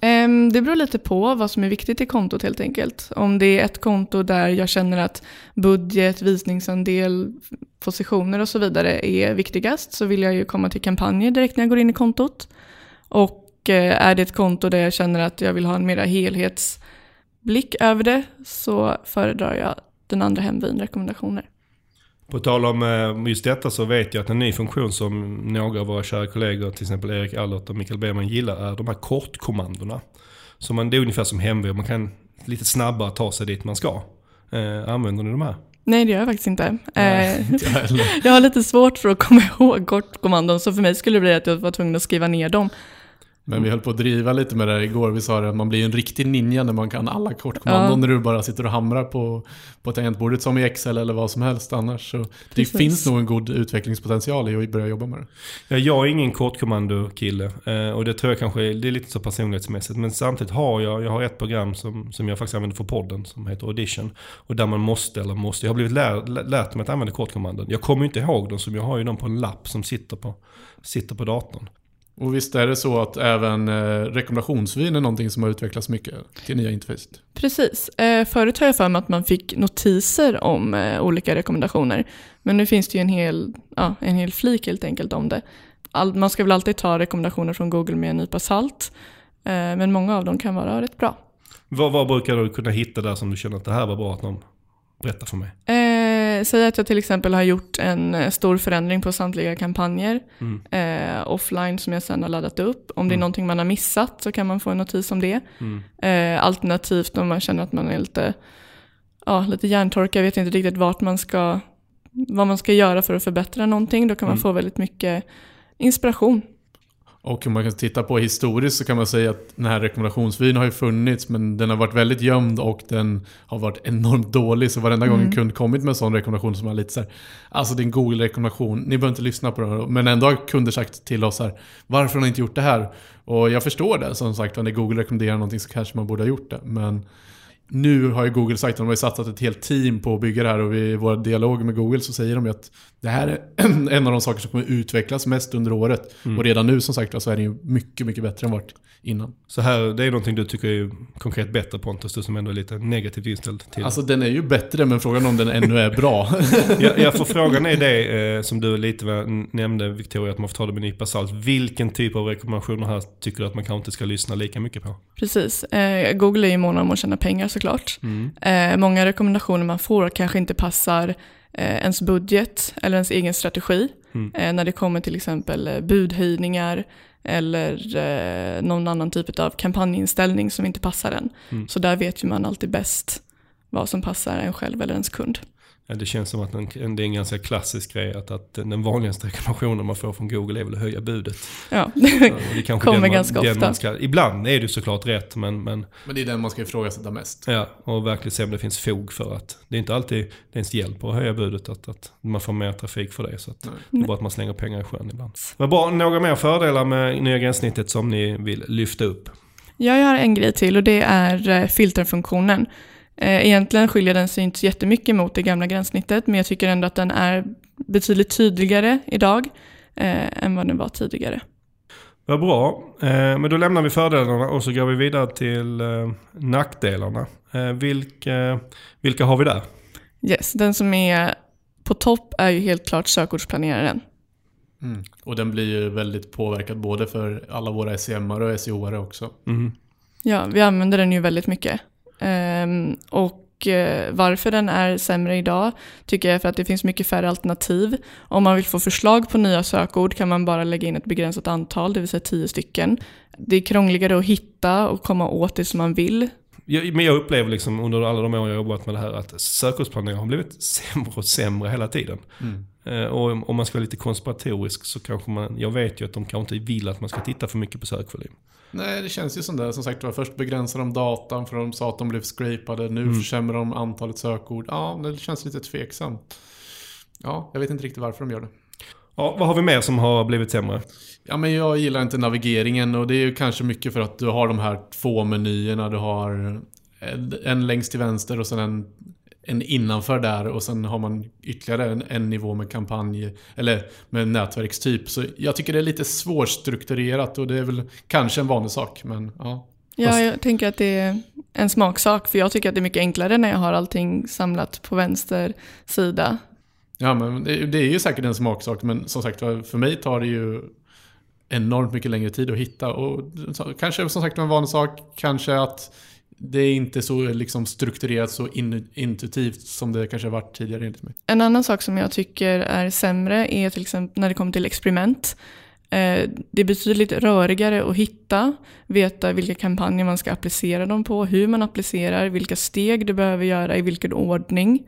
Ehm, Det beror lite på vad som är viktigt i kontot helt enkelt. Om det är ett konto där jag känner att budget, visningsandel, positioner och så vidare är viktigast så vill jag ju komma till kampanjer direkt när jag går in i kontot. Och eh, är det ett konto där jag känner att jag vill ha en mera helhetsblick över det så föredrar jag den andra hemvyn, rekommendationer. På tal om eh, just detta så vet jag att en ny funktion som några av våra kära kollegor, till exempel Erik Allert och Mikael Bergman gillar är de här kortkommandona. Så man, det är ungefär som hemved, man kan lite snabbare ta sig dit man ska. Eh, använder ni de här? Nej, det gör jag faktiskt inte. Nej, Eh, (laughs) inte (laughs) jag har lite svårt för att komma (laughs) ihåg kortkommandon, så för mig skulle det bli att jag var tvungen att skriva ner dem. Men vi höll på att driva lite med det här igår. Vi sa det att man blir en riktig ninja när man kan alla kortkommandon Ja. när du bara sitter och hamrar på, på tangentbordet som i Excel eller vad som helst annars. Så det finns nog en god utvecklingspotential i att börja jobba med det. Ja, jag är ingen kortkommando-kille eh, och det tror jag kanske det är lite så personlighetsmässigt. Men samtidigt har jag, jag har ett program som, som jag faktiskt använder för podden som heter Audition. Och där man måste, eller måste, jag har blivit lär, lä- lärt mig att använda kortkommandon. Jag kommer inte ihåg dem som jag har ju dem på en lapp som sitter på, sitter på datorn. Och visst är det så att även eh, rekommendationsvin är någonting som har utvecklats mycket till nya interfacet? Precis. Eh, förut har jag för mig att man fick notiser om eh, olika rekommendationer. Men nu finns det ju en hel, ja, en hel flik helt enkelt om det. All, man ska väl alltid ta rekommendationer från Google med en nypa salt. Eh, men många av dem kan vara rätt bra. Vad, vad brukar du kunna hitta där som du känner att det här var bra att någon berättar för mig? Eh, säg att jag till exempel har gjort en eh, stor förändring på samtliga kampanjer Mm. eh, offline som jag sedan har laddat upp. Om det är Mm. någonting man har missat så kan man få en notis om det. Mm. Eh, alternativt om man känner att man är lite, ja, lite hjärntorkad, vet inte riktigt vart man ska, vad man ska göra för att förbättra någonting. Då kan man Mm. få väldigt mycket inspiration. Och om man kan titta på historiskt så kan man säga att den här rekommendationsvin har ju funnits men den har varit väldigt gömd och den har varit enormt dålig. Så varenda gång en Mm. kund kommit med en sån rekommendation som är lite så här, alltså det är en Google-rekommendation, ni behöver inte lyssna på den. Men ändå har kunder sagt till oss här, varför har ni inte gjort det här? Och jag förstår det, som sagt, när Google rekommenderar någonting så kanske man borde ha gjort det. Men nu har ju Google sagt att de har satsat ett helt team på att bygga det här och i våra dialoger med Google så säger de ju att det här är (clears throat) en av de saker som kommer utvecklas mest under året. Mm. Och redan nu som sagt så är det ju mycket, mycket bättre än vart innan. Så här, det är någonting du tycker är konkret bättre Pontus, du som ändå är lite negativt inställd till Alltså den är ju bättre men frågan om den ännu är bra. Ja, ja, för frågan är det eh, som du lite nämnde Victoria, att man får ta det med en nypa salt. Vilken typ av rekommendationer här tycker du att man kanske inte ska lyssna lika mycket på? Precis. Eh, Google är ju måna om att tjäna pengar såklart. Mm. Eh, många rekommendationer man får kanske inte passar eh, ens budget eller ens egen strategi. Mm. Eh, när det kommer till exempel eh, budhöjningar eller eh, någon annan typ av kampanjinställning som inte passar en. Mm. Så där vet ju man alltid bäst vad som passar en själv eller ens kund. Ja, det känns som att det är en ganska klassisk grej att, att den vanligaste rekommendationen man får från Google är väl att höja budet. Ja, det är kanske (laughs) Kommer man, ganska ofta. Man ska, ibland är det såklart rätt, men, men men det är den man ska ifrågasätta mest. ja, och verkligen se om det finns fog för att det är inte alltid det ens hjälper att höja budet, att, att man får mer trafik för det. Så att Nej. det är bara att man slänger pengar i sjön ibland. Men bara några mer fördelar med nya gränssnittet som ni vill lyfta upp? Ja, jag har en grej till och det är eh, filterfunktionen. Eh, Egentligen skiljer den sig inte så jättemycket mot det gamla gränssnittet, men jag tycker ändå att den är betydligt tydligare idag eh, än vad den var tidigare. Vad bra. Eh, men då lämnar vi fördelarna och så går vi vidare till eh, nackdelarna. Eh, vilka, vilka har vi där? Yes, den som är på topp är ju helt klart sökordsplaneraren. Mm. Och den blir ju väldigt påverkad både för alla våra SEM-are och SEO-are också. Mm. Ja, vi använder den ju väldigt mycket. Ehm, och eh, varför den är sämre idag tycker jag är för att det finns mycket färre alternativ. Om man vill få förslag på nya sökord kan man bara lägga in ett begränsat antal, det vill säga tio stycken. Det är krångligare att hitta och komma åt det som man vill. Jag, men jag upplever liksom under alla de år jag har jobbat med det här att sökordsplanering har blivit (laughs) sämre och sämre hela tiden. Mm. Eh, och om- man ska vara lite konspiratorisk så kanske man, jag vet ju att de kanske inte vill att man ska titta för mycket på sökvolym. Nej, det känns ju som det. Som sagt var, först begränsade de datan för de sa att de blev scrapade. Nu Mm. försämrar de antalet sökord. Ja, det känns lite tveksamt. Ja, jag vet inte riktigt varför de gör det. Ja, vad har vi mer som har blivit sämre? Ja, men jag gillar inte navigeringen och det är ju kanske mycket för att du har de här två menyerna. Du har en- en längst till vänster och sen en, en innanför där och sen har man ytterligare en, en nivå med kampanj eller med nätverkstyp. Så jag tycker det är lite svårstrukturerat och det är väl kanske en vanlig sak, men ja. Ja, jag tänker att det är en smaksak, för jag tycker att det är mycket enklare när jag har allting samlat på vänster sida. Ja, men det, det är ju säkert en smaksak, men som sagt för mig tar det ju enormt mycket längre tid att hitta. Och kanske som sagt en vanlig sak, kanske att det är inte så liksom strukturerat, så in, intuitivt som det kanske har varit tidigare enligt mig. En annan sak som jag tycker är sämre är till exempel när det kommer till experiment. Eh, det är betydligt rörigare att hitta, veta vilka kampanjer man ska applicera dem på, hur man applicerar, vilka steg du behöver göra, i vilken ordning.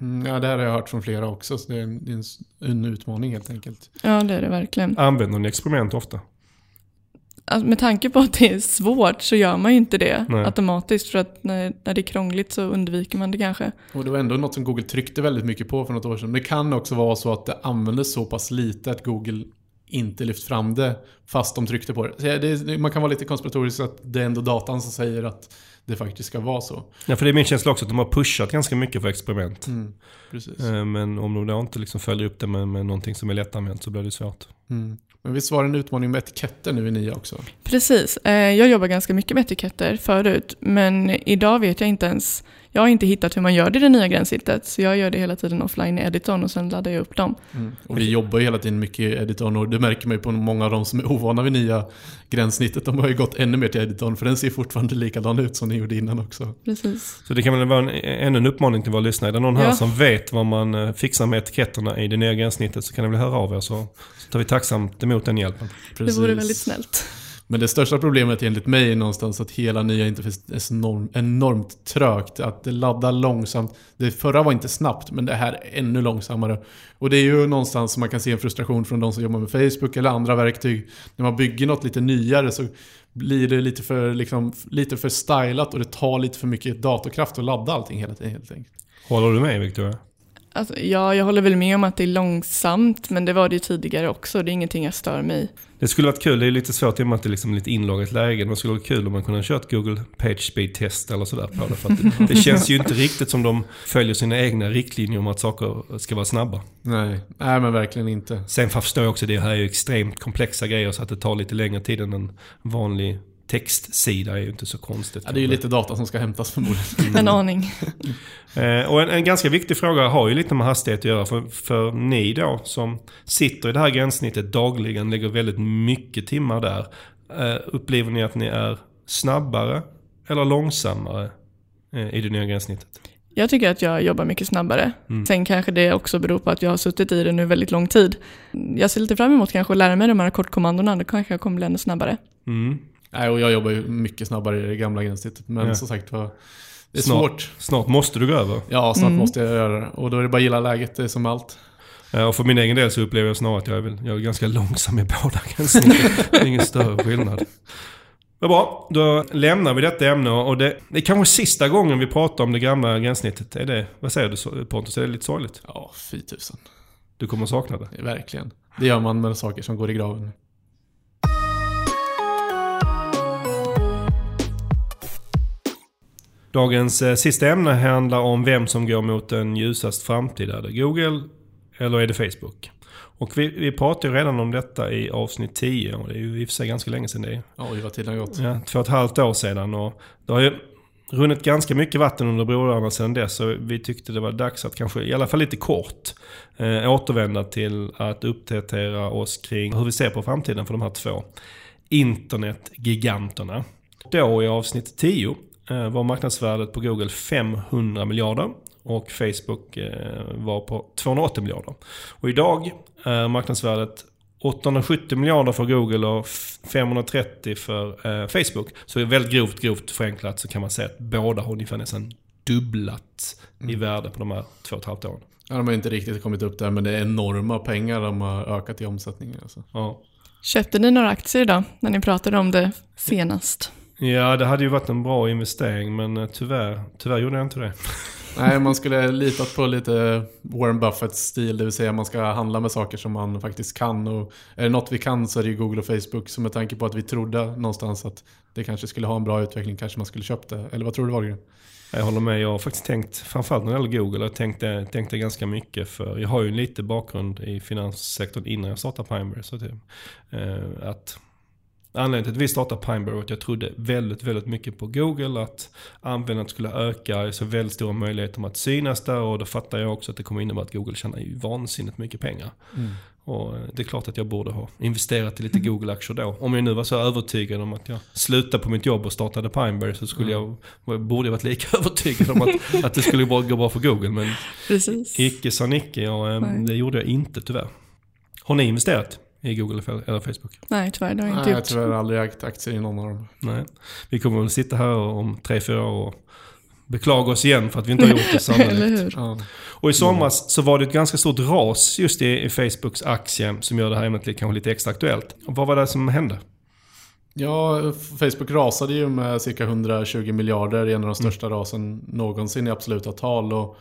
Mm, ja, det här har jag hört från flera också, så det är en, det är en, en utmaning helt enkelt. Ja, det är det verkligen. Använder ni experiment ofta? Alltså, med tanke på att det är svårt så gör man ju inte det Nej. automatiskt för att när, när det är krångligt så undviker man det kanske. Och det var ändå något som Google tryckte väldigt mycket på för något år sedan. Det kan också vara så att det användes så pass lite att Google inte lyft fram det fast de tryckte på det. Så det, man kan vara lite konspiratorisk att det är ändå datan som säger att det faktiskt ska vara så. Ja, för det är min känsla också att de har pushat ganska mycket för experiment. Mm, precis. Eh, Men om de då inte liksom följer upp det med, med någonting som är lättanvänt så blir det svårt. Mm. Men visst var det en utmaning med etiketter nu i NIA också? Precis. Eh, jag jobbar ganska mycket med etiketter förut, men idag vet jag inte ens. Jag har inte hittat hur man gör det i det nya gränssnittet, så jag gör det hela tiden offline i editorn och sen laddar jag upp dem. Och vi jobbar ju hela tiden mycket i editorn och det märker man ju på många av de som är ovana vid nya gränssnittet. De har ju gått ännu mer till editorn för den ser fortfarande likadan ut som den gjorde innan också. Precis. Så det kan väl vara en, ännu en uppmaning till våra lyssnare. Är det någon här Ja. som vet vad man eh, fixar med etiketterna i det nya gränssnittet så kan ni väl höra av er så, så tar vi tacksamt emot den hjälpen. Precis. Det vore väldigt snällt. Men det största problemet enligt mig är någonstans att hela nya interfacet är så enorm, enormt trögt. Att det laddar långsamt. Det förra var inte snabbt, men det här är ännu långsammare. Och det är ju någonstans som man kan se en frustration från de som jobbar med Facebook eller andra verktyg. När man bygger något lite nyare så blir det lite för, liksom, lite för stylat och det tar lite för mycket datorkraft att ladda allting hela tiden helt enkelt. Håller du med Victoria? Alltså, ja, jag håller väl med om att det är långsamt, men det var det ju tidigare också. Det är ingenting jag stör mig. Det skulle varit kul, det är lite svårt i och med att det är liksom lite inloggat läge. Det skulle vara kul om man kunde ha kört Google Page Speed Test eller sådär på det. För att det, det känns ju inte riktigt som de följer sina egna riktlinjer om att saker ska vara snabba. Nej, nej men verkligen inte. Sen förstår jag också, det här är ju extremt komplexa grejer så att det tar lite längre tid än en vanlig textsida är ju inte så konstigt. Ja, det är ju lite data som ska hämtas förmodligen. (laughs) En aning. (laughs) Eh, och en, en ganska viktig fråga har ju lite med hastighet att göra. För, för ni då som sitter i det här gränssnittet dagligen, lägger väldigt mycket timmar där. Eh, upplever ni att ni är snabbare eller långsammare eh, i det nya gränssnittet? Jag tycker att jag jobbar mycket snabbare. Sen kanske det också beror på att jag har suttit i det nu väldigt lång tid. Jag ser lite fram emot kanske att lära mig de här kortkommandona. Då kanske jag kommer bli ännu snabbare. Mm. Nej, och jag jobbar ju mycket snabbare i det gamla gränssnittet. Men Ja. som sagt var, det är Snart. svårt. Snart måste du gå över. Ja, snart Mm. måste jag göra det. Och då är det bara att gilla läget, det är som allt. Och för min egen del så upplever jag snarare att jag är, väl, jag är ganska långsam i båda gränssnitten. det är ingen större skillnad. Vad bra, då lämnar vi detta ämne och det, det är kanske sista gången vi pratar om det gamla gränssnittet. Är det, vad säger du Pontus? Är det lite sorgligt? Ja, fy tusan. Du kommer sakna det? Verkligen. Det gör man med saker som går i graven. Dagens eh, sista ämne handlar om vem som går mot en ljusast framtid. Är det Google eller är det Facebook? Och vi, vi pratade ju redan om detta i avsnitt 10 och det är ju i och för sig ganska länge sedan det är. Oj, vad tiden har gått. Ja, två och ett halvt år sedan och det har ju runnit ganska mycket vatten under broarna sedan dess. Så vi tyckte det var dags att kanske, i alla fall lite kort, eh, återvända till att uppdatera oss kring hur vi ser på framtiden för de här två internetgiganterna. Då i avsnitt 10 eh, var marknadsvärdet på Google 500 miljarder och Facebook eh, var på 280 miljarder. Och idag är marknadsvärdet 870 miljarder för Google och f- 530 för eh, Facebook. Så det är väldigt grovt, grovt förenklat så kan man säga att båda har ungefär nästan dubblat i värde på de här två och ett halvt åren. Ja, de har inte riktigt kommit upp där, men det är enorma pengar de har ökat i omsättningen. Alltså. Ja. Köpte ni några aktier idag när ni pratade om det senast? Ja, det hade ju varit en bra investering men eh, tyvärr, tyvärr gjorde jag inte det. (laughs) Nej, man skulle litat på lite Warren Buffetts stil, det vill säga man ska handla med saker som man faktiskt kan. Och är det något vi kan så är det ju Google och Facebook. Så med tanke på att vi trodde någonstans att det kanske skulle ha en bra utveckling kanske man skulle köpt det. Eller vad tror du Wahlgren? Jag håller med. Jag har faktiskt tänkt, framförallt när det gäller Google, jag tänkte, tänkte ganska mycket. För jag har ju lite bakgrund i finanssektorn innan jag startade Pineberry. Så eh, att Anledningen till att vi startade Pineberry var att jag trodde väldigt, väldigt mycket på Google. Att användandet skulle öka. Såg väldigt stora möjligheter att synas där. Och då fattar jag också att det kommer innebära att Google tjänar ju vansinnigt mycket pengar. Och eh, det är klart att jag borde ha investerat i lite Google-aktier då. Om jag nu var så övertygad om att jag slutade på mitt jobb och startade Pineberry så skulle jag, borde jag varit lika (laughs) övertygad om att, (laughs) att det skulle gå bra för Google. Men Precis. icke sa Nicke och eh, Nej. det gjorde jag inte tyvärr. Har ni investerat i Google eller Facebook? Nej, tyvärr. Det har jag inte Nej, jag har gjort. tyvärr aldrig ägt aktier i någon av dem. Nej. Vi kommer väl sitta här om tre, fyra år och beklaga oss igen för att vi inte har gjort det (laughs) Eller sannolikt. hur? Ja. Och i somras så var det ett ganska stort ras just i, i Facebooks aktie som gör det här ämnet lite- kanske lite extra aktuellt. Och vad var det som hände? Ja, Facebook rasade ju med cirka 120 miljarder, en av de största rasen någonsin i absoluta tal. Och,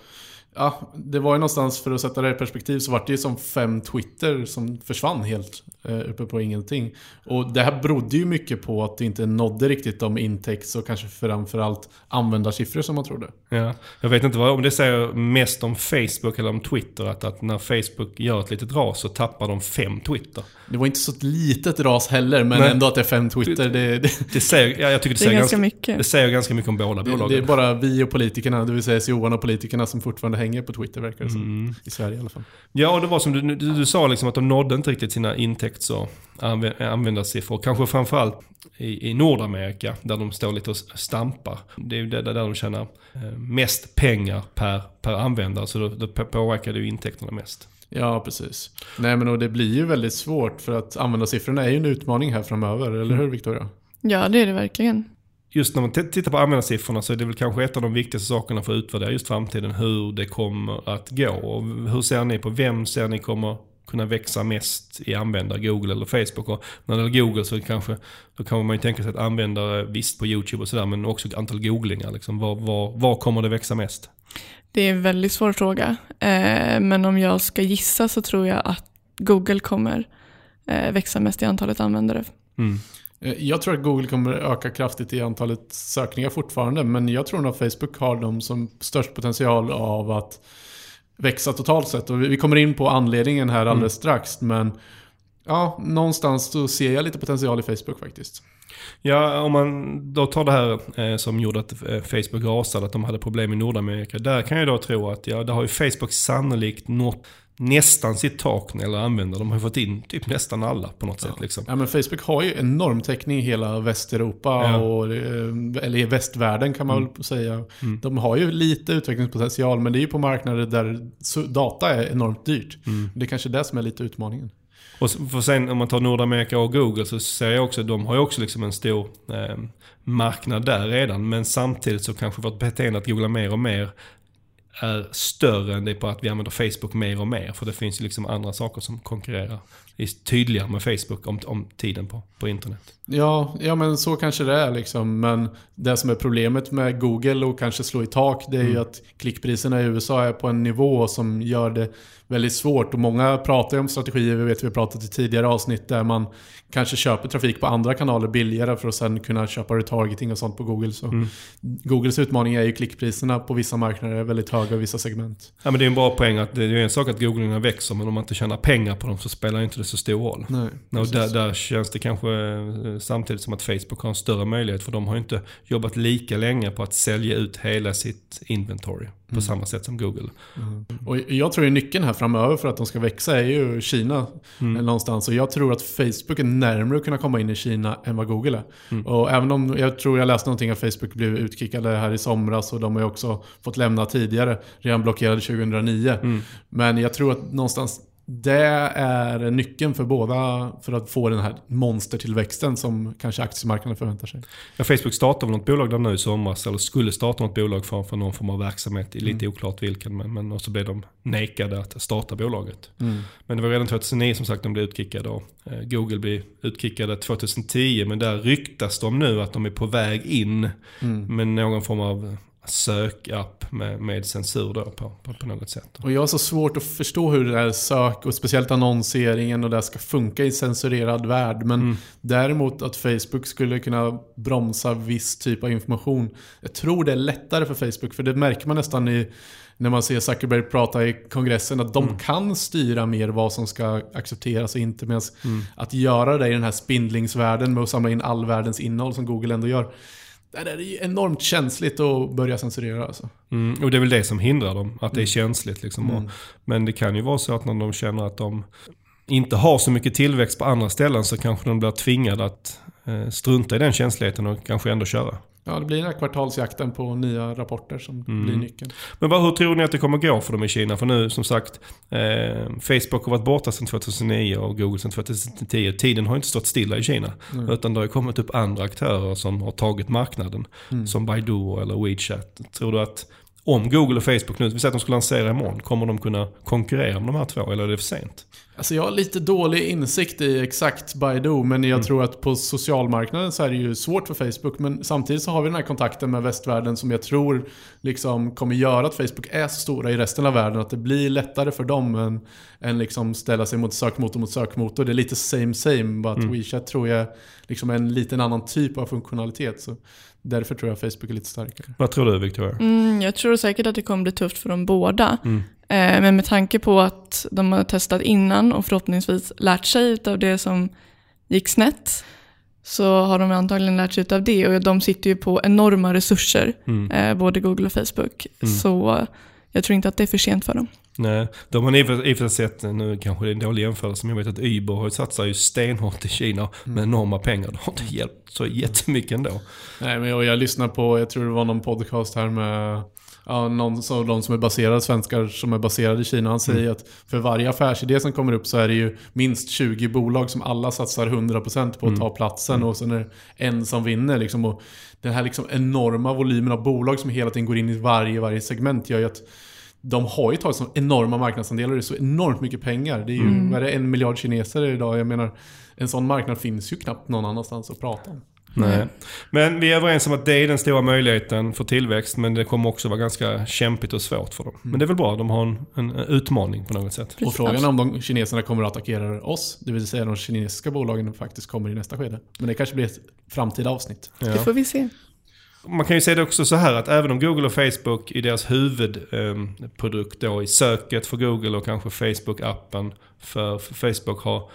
ja, det var ju någonstans, för att sätta det i perspektiv, så var det ju som fem Twitter som försvann helt eh, uppe på ingenting. Och det här berodde ju mycket på att det inte nådde riktigt de intäkts och kanske framförallt användarsiffror som man trodde. Ja, jag vet inte vad, om det säger mest om Facebook eller om Twitter. Att, att när Facebook gör ett litet ras så tappar de fem Twitter. Det var inte så ett litet ras heller, men Nej. ändå att det är fem Twitter, det, det, Det säger, ja, jag tycker det, Det säger ganska ganska, mycket. det säger ganska mycket om båda det, bolagen. det är bara vi och politikerna, det vill säga Johan och politikerna som fortfarande hänger på Twitter verkar det som. Mm. I Sverige i alla fall. Ja, och det var som du, du, du sa liksom att de nådde inte riktigt sina intäkts och anvä- användarsiffror. Kanske framförallt i, i Nordamerika där de står lite och stampar. Det är ju där, där de tjänar eh, mest pengar per, per användare. Så då, då påverkar det ju intäkterna mest. Ja, precis. Nej, men och det blir ju väldigt svårt för att användarsiffrorna är ju en utmaning här framöver, eller hur Victoria? Ja, det är det verkligen. Just när man tittar på användarsiffrorna så är det väl kanske ett av de viktigaste sakerna för att utvärdera just framtiden. Hur det kommer att gå. Och hur ser ni på vem ser ni kommer kunna växa mest i användare? Google eller Facebook? Och när det gäller Google så kanske, då kan man ju tänka sig att användare visst på YouTube och sådär men också antal googlingar. Liksom. Var, var, var kommer det växa mest? Det är en väldigt svår fråga. Eh, men om jag ska gissa så tror jag att Google kommer eh, växa mest i antalet användare. Mm. Eh, Jag tror att Google kommer öka kraftigt i antalet sökningar fortfarande, men jag tror nog att Facebook har de som störst potential av att växa totalt sett. Och vi kommer in på anledningen här alldeles strax, men ja, någonstans så ser jag lite potential i Facebook faktiskt. Ja, om man då tar det här eh, som gjorde att eh, Facebook rasade, att de hade problem i Nordamerika. Där kan jag då tro att, ja, där har ju Facebook sannolikt nått nästan sitt tak när det gäller användare. De har fått in typ nästan alla på något sätt. Liksom. Ja, men Facebook har ju enorm täckning i hela Västeuropa, Ja. och, eh, eller i västvärlden kan man Mm. väl säga. Mm. De har ju lite utvecklingspotential, men det är ju på marknader där data är enormt dyrt. Mm. Det är kanske det som är lite utmaningen. Och för sen om man tar Nordamerika och Google så ser jag också, de har ju också liksom en stor eh, marknad där redan. Men samtidigt så kanske vårt beteende att googla mer och mer är större än det på att vi använder Facebook mer och mer. För det finns ju liksom andra saker som konkurrerar. Det är tydligare med Facebook om, om tiden på, på internet. Ja, ja, men så kanske det är liksom. Men det som är problemet med Google och kanske slå i tak, det är ju Mm. att klickpriserna i USA är på en nivå som gör det väldigt svårt. Och många pratar ju om strategier, vi vet vi har pratat i tidigare avsnitt, där man kanske köper trafik på andra kanaler billigare för att sen kunna köpa retargeting och sånt på Google. Så Mm. Googles utmaning är ju klickpriserna på vissa marknader är väldigt höga i vissa segment. Ja men det är en bra poäng att det är en sak att googlingarna växer men om man inte tjänar pengar på dem så spelar inte det så stor roll. Nej, Och där, där känns det kanske eh, samtidigt som att Facebook har en större möjlighet för de har ju inte jobbat lika länge på att sälja ut hela sitt inventory på Mm. samma sätt som Google. Mm. Och jag tror ju nyckeln här framöver för att de ska växa är ju Kina Mm. någonstans. Och jag tror att Facebook är närmare att kunna komma in i Kina än vad Google är. Mm. Och även om jag tror jag läste någonting att Facebook blev utkickade här i somras och de har ju också fått lämna tidigare. Redan blockerade 2009. Mm. Men jag tror att någonstans det är nyckeln för båda för att få den här monstertillväxten som kanske aktiemarknaden förväntar sig. Ja, Facebook startade väl något bolag där nu i somras, eller skulle starta något bolag för, för någon form av verksamhet. Lite oklart vilken, men, men och så blev de nekade att starta bolaget. Men det var redan 2009 som sagt de blev utkickade och eh, Google blev utkickade 2010. Men där ryktas de nu att de är på väg in Mm. med någon form av sökapp med, med censur då på, på, på något sätt. Och jag har så svårt att förstå hur det här sök och speciellt annonseringen och det ska funka i censurerad värld. Men Mm. däremot att Facebook skulle kunna bromsa viss typ av information. Jag tror det är lättare för Facebook för det märker man nästan i när man ser Zuckerberg prata i kongressen att de Mm. kan styra mer vad som ska accepteras och inte. Medan Mm. att göra det i den här spindlingsvärlden med att samla in all världens innehåll som Google ändå gör. Där är det ju enormt känsligt att börja censurera alltså. Mm, och det är väl det som hindrar dem, att det är Mm. känsligt. Liksom. Mm. Men det kan ju vara så att när de känner att de inte har så mycket tillväxt på andra ställen så kanske de blir tvingade att eh, strunta i den känsligheten och kanske ändå köra. Ja, det blir den här kvartalsjakten på nya rapporter som Mm. blir nyckeln. Men vad, hur tror ni att det kommer gå för dem i Kina? För nu som sagt, eh, Facebook har varit borta sedan 2009 och Google sedan 2010. Tiden har inte stått stilla i Kina. Mm. Utan det har kommit upp andra aktörer som har tagit marknaden. Mm. Som Baidu eller WeChat. Tror du att om Google och Facebook nu, vi säger att de skulle lansera imorgon, kommer de kunna konkurrera med de här två? Eller är det för sent? Alltså jag har lite dålig insikt i exakt Baidu, men jag tror att på socialmarknaden så är det ju svårt för Facebook. Men samtidigt så har vi den här kontakten med västvärlden som jag tror liksom kommer göra att Facebook är så stora i resten av världen. Att det blir lättare för dem än, än liksom ställa sig mot sökmotor mot sökmotor. Det är lite same same, bara att WeChat tror jag liksom är en liten annan typ av funktionalitet. Så därför tror jag Facebook är lite starkare. Vad tror du Victoria? Mm, jag tror säkert att det kommer bli tufft för dem båda. Mm. Eh, men med tanke på att de har testat innan och förhoppningsvis lärt sig av det som gick snett så har de antagligen lärt sig av det och de sitter ju på enorma resurser, Mm. eh, både Google och Facebook. Mm. Så jag tror inte att det är för sent för dem. Nej, de har i och för- i och för sig sett, nu kanske det är en dålig jämförelse, men jag vet att Uber har ju satsat ju stenhårt i Kina med enorma pengar. Det har inte hjälpt så jättemycket ändå. Nej, men jag, jag lyssnar på, jag tror det var någon podcast här med ja, någon av de som är baserade, svenskar som är baserade i Kina. Han säger att för varje affärsidé som kommer upp så är det ju minst 20 bolag som alla satsar 100% på att ta platsen och sen är det en som vinner. Liksom, och den här liksom enorma volymen av bolag som hela tiden går in i varje, varje segment gör ju att de har ju tagit så enorma marknadsandelar det är så enormt mycket pengar. Det är ju, vad är det, en miljard kineser idag. Jag menar, en sån marknad finns ju knappt någon annanstans att prata om. Nej. Men vi är överens om att det är den stora möjligheten för tillväxt, men det kommer också vara ganska kämpigt och svårt för dem. Men det är väl bra, de har en, en utmaning på något sätt. Och frågan är om de kineserna kommer att attackera oss, det vill säga de kinesiska bolagen faktiskt kommer i nästa skede. Men det kanske blir ett framtida avsnitt. Det Ja. får vi se. Man kan ju se det också så här att även om Google och Facebook i deras huvudprodukt då i söket för Google och kanske Facebook-appen för, för Facebook har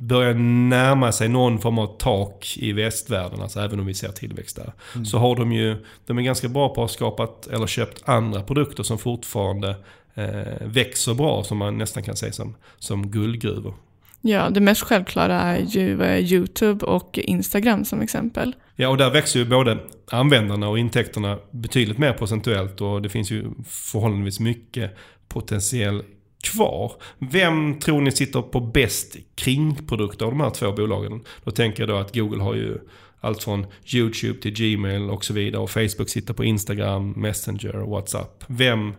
börjat närma sig någon form av tak i västvärlden, alltså även om vi ser tillväxt där. Så har de ju, de är ganska bra på att skapa eller köpt andra produkter som fortfarande eh, växer bra, som man nästan kan säga som, som guldgruvor. Ja, det mest självklara är ju eh, YouTube och Instagram som exempel. Ja, och där växer ju både användarna och intäkterna betydligt mer procentuellt och det finns ju förhållandevis mycket potentiell kvar. Vem tror ni sitter på bäst kringprodukter av de här två bolagen? Då tänker jag då att Google har ju allt från YouTube till Gmail och så vidare och Facebook sitter på Instagram, Messenger och WhatsApp. Vem,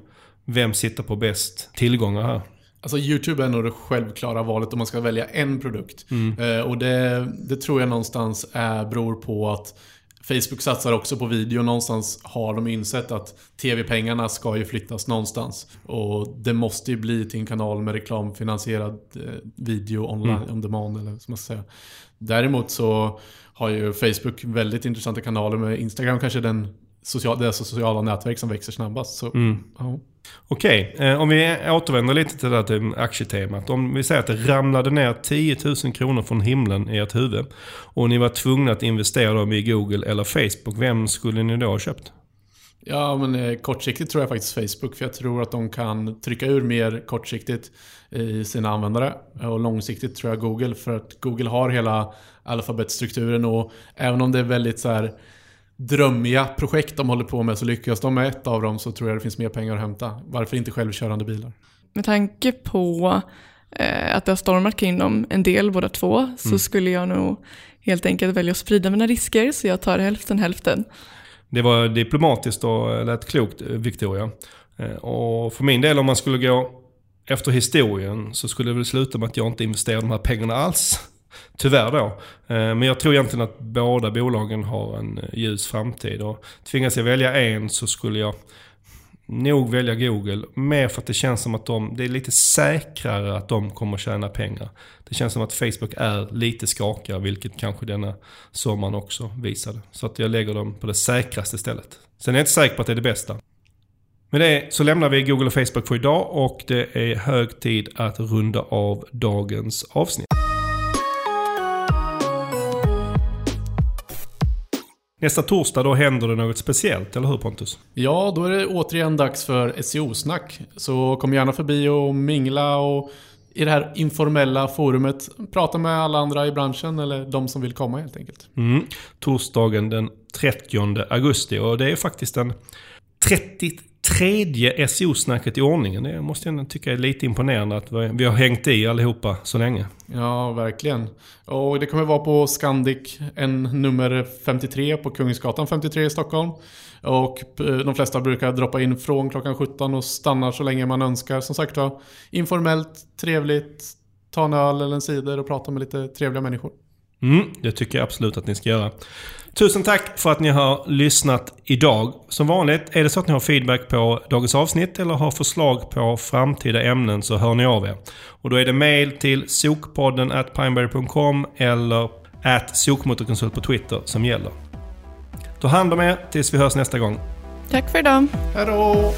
vem sitter på bäst tillgångar här? Alltså YouTube är nog det självklara valet om man ska välja en produkt. Eh, och det, det tror jag någonstans är, beror på att Facebook satsar också på video. Någonstans har de insett att tv-pengarna ska ju flyttas någonstans. Och det måste ju bli till en kanal med reklamfinansierad eh, video online, on demand eller som man ska säga. Däremot så har ju Facebook väldigt intressanta kanaler med Instagram kanske den social, det sociala nätverk som växer snabbast. Så, ja. Okej, eh, om vi återvänder lite till det här till aktietemat. Om vi säger att det ramlade ner 10 000 kronor från himlen i ert huvud och ni var tvungna att investera dem i Google eller Facebook. Vem skulle ni då ha köpt? Ja, men eh, kortsiktigt tror jag faktiskt Facebook. För jag tror att de kan trycka ur mer kortsiktigt i sina användare. Och långsiktigt tror jag Google. För att Google har hela alfabetstrukturen och även om det är väldigt så här drömmiga projekt de håller på med så lyckas de med ett av dem så tror jag det finns mer pengar att hämta. Varför inte självkörande bilar? Med tanke på eh, att det har stormat kring dem en del båda två så skulle jag nog helt enkelt välja att sprida mina risker så jag tar hälften hälften. Det var diplomatiskt och lät klokt, Victoria. Eh, Och för min del, om man skulle gå efter historien så skulle det väl sluta med att jag inte investerar de här pengarna alls. Tyvärr då. Eh, men jag tror egentligen att båda bolagen har en eh, ljus framtid. Och tvingas jag välja en så skulle jag nog välja Google. Mer för att det känns som att de, det är lite säkrare att de kommer tjäna pengar. Det känns som att Facebook är lite skakigare, vilket kanske denna sommaren också visade. Så att jag lägger dem på det säkraste stället. Sen är jag inte säker på att det är det bästa. Med det så lämnar vi Google och Facebook för idag och det är hög tid att runda av dagens avsnitt. Nästa torsdag då händer det något speciellt, eller hur Pontus? Ja, då är det återigen dags för SEO-snack. Så kom gärna förbi och mingla och i det här informella forumet prata med alla andra i branschen eller de som vill komma helt enkelt. Mm. Torsdagen den 30 augusti och det är faktiskt den 33 SEO-snacket i ordningen. Det måste jag tycka är lite imponerande att vi har hängt i allihopa så länge. Ja, verkligen. Och det kommer vara på Scandic, en nummer 53 på Kungsgatan 53 i Stockholm. Och eh, de flesta brukar droppa in från klockan 17 och stannar så länge man önskar. Som sagt var, informellt, trevligt, ta en öl eller en cider och prata med lite trevliga människor. Mm, det tycker jag absolut att ni ska göra. Tusen tack för att ni har lyssnat idag. Som vanligt, är det så att ni har feedback på dagens avsnitt eller har förslag på framtida ämnen så hör ni av er. Och då är det mail till sokpodden at pineberry.com eller at sokmotorkonsult på Twitter som gäller. Ta hand om er tills vi hörs nästa gång. Tack för idag. Hej då!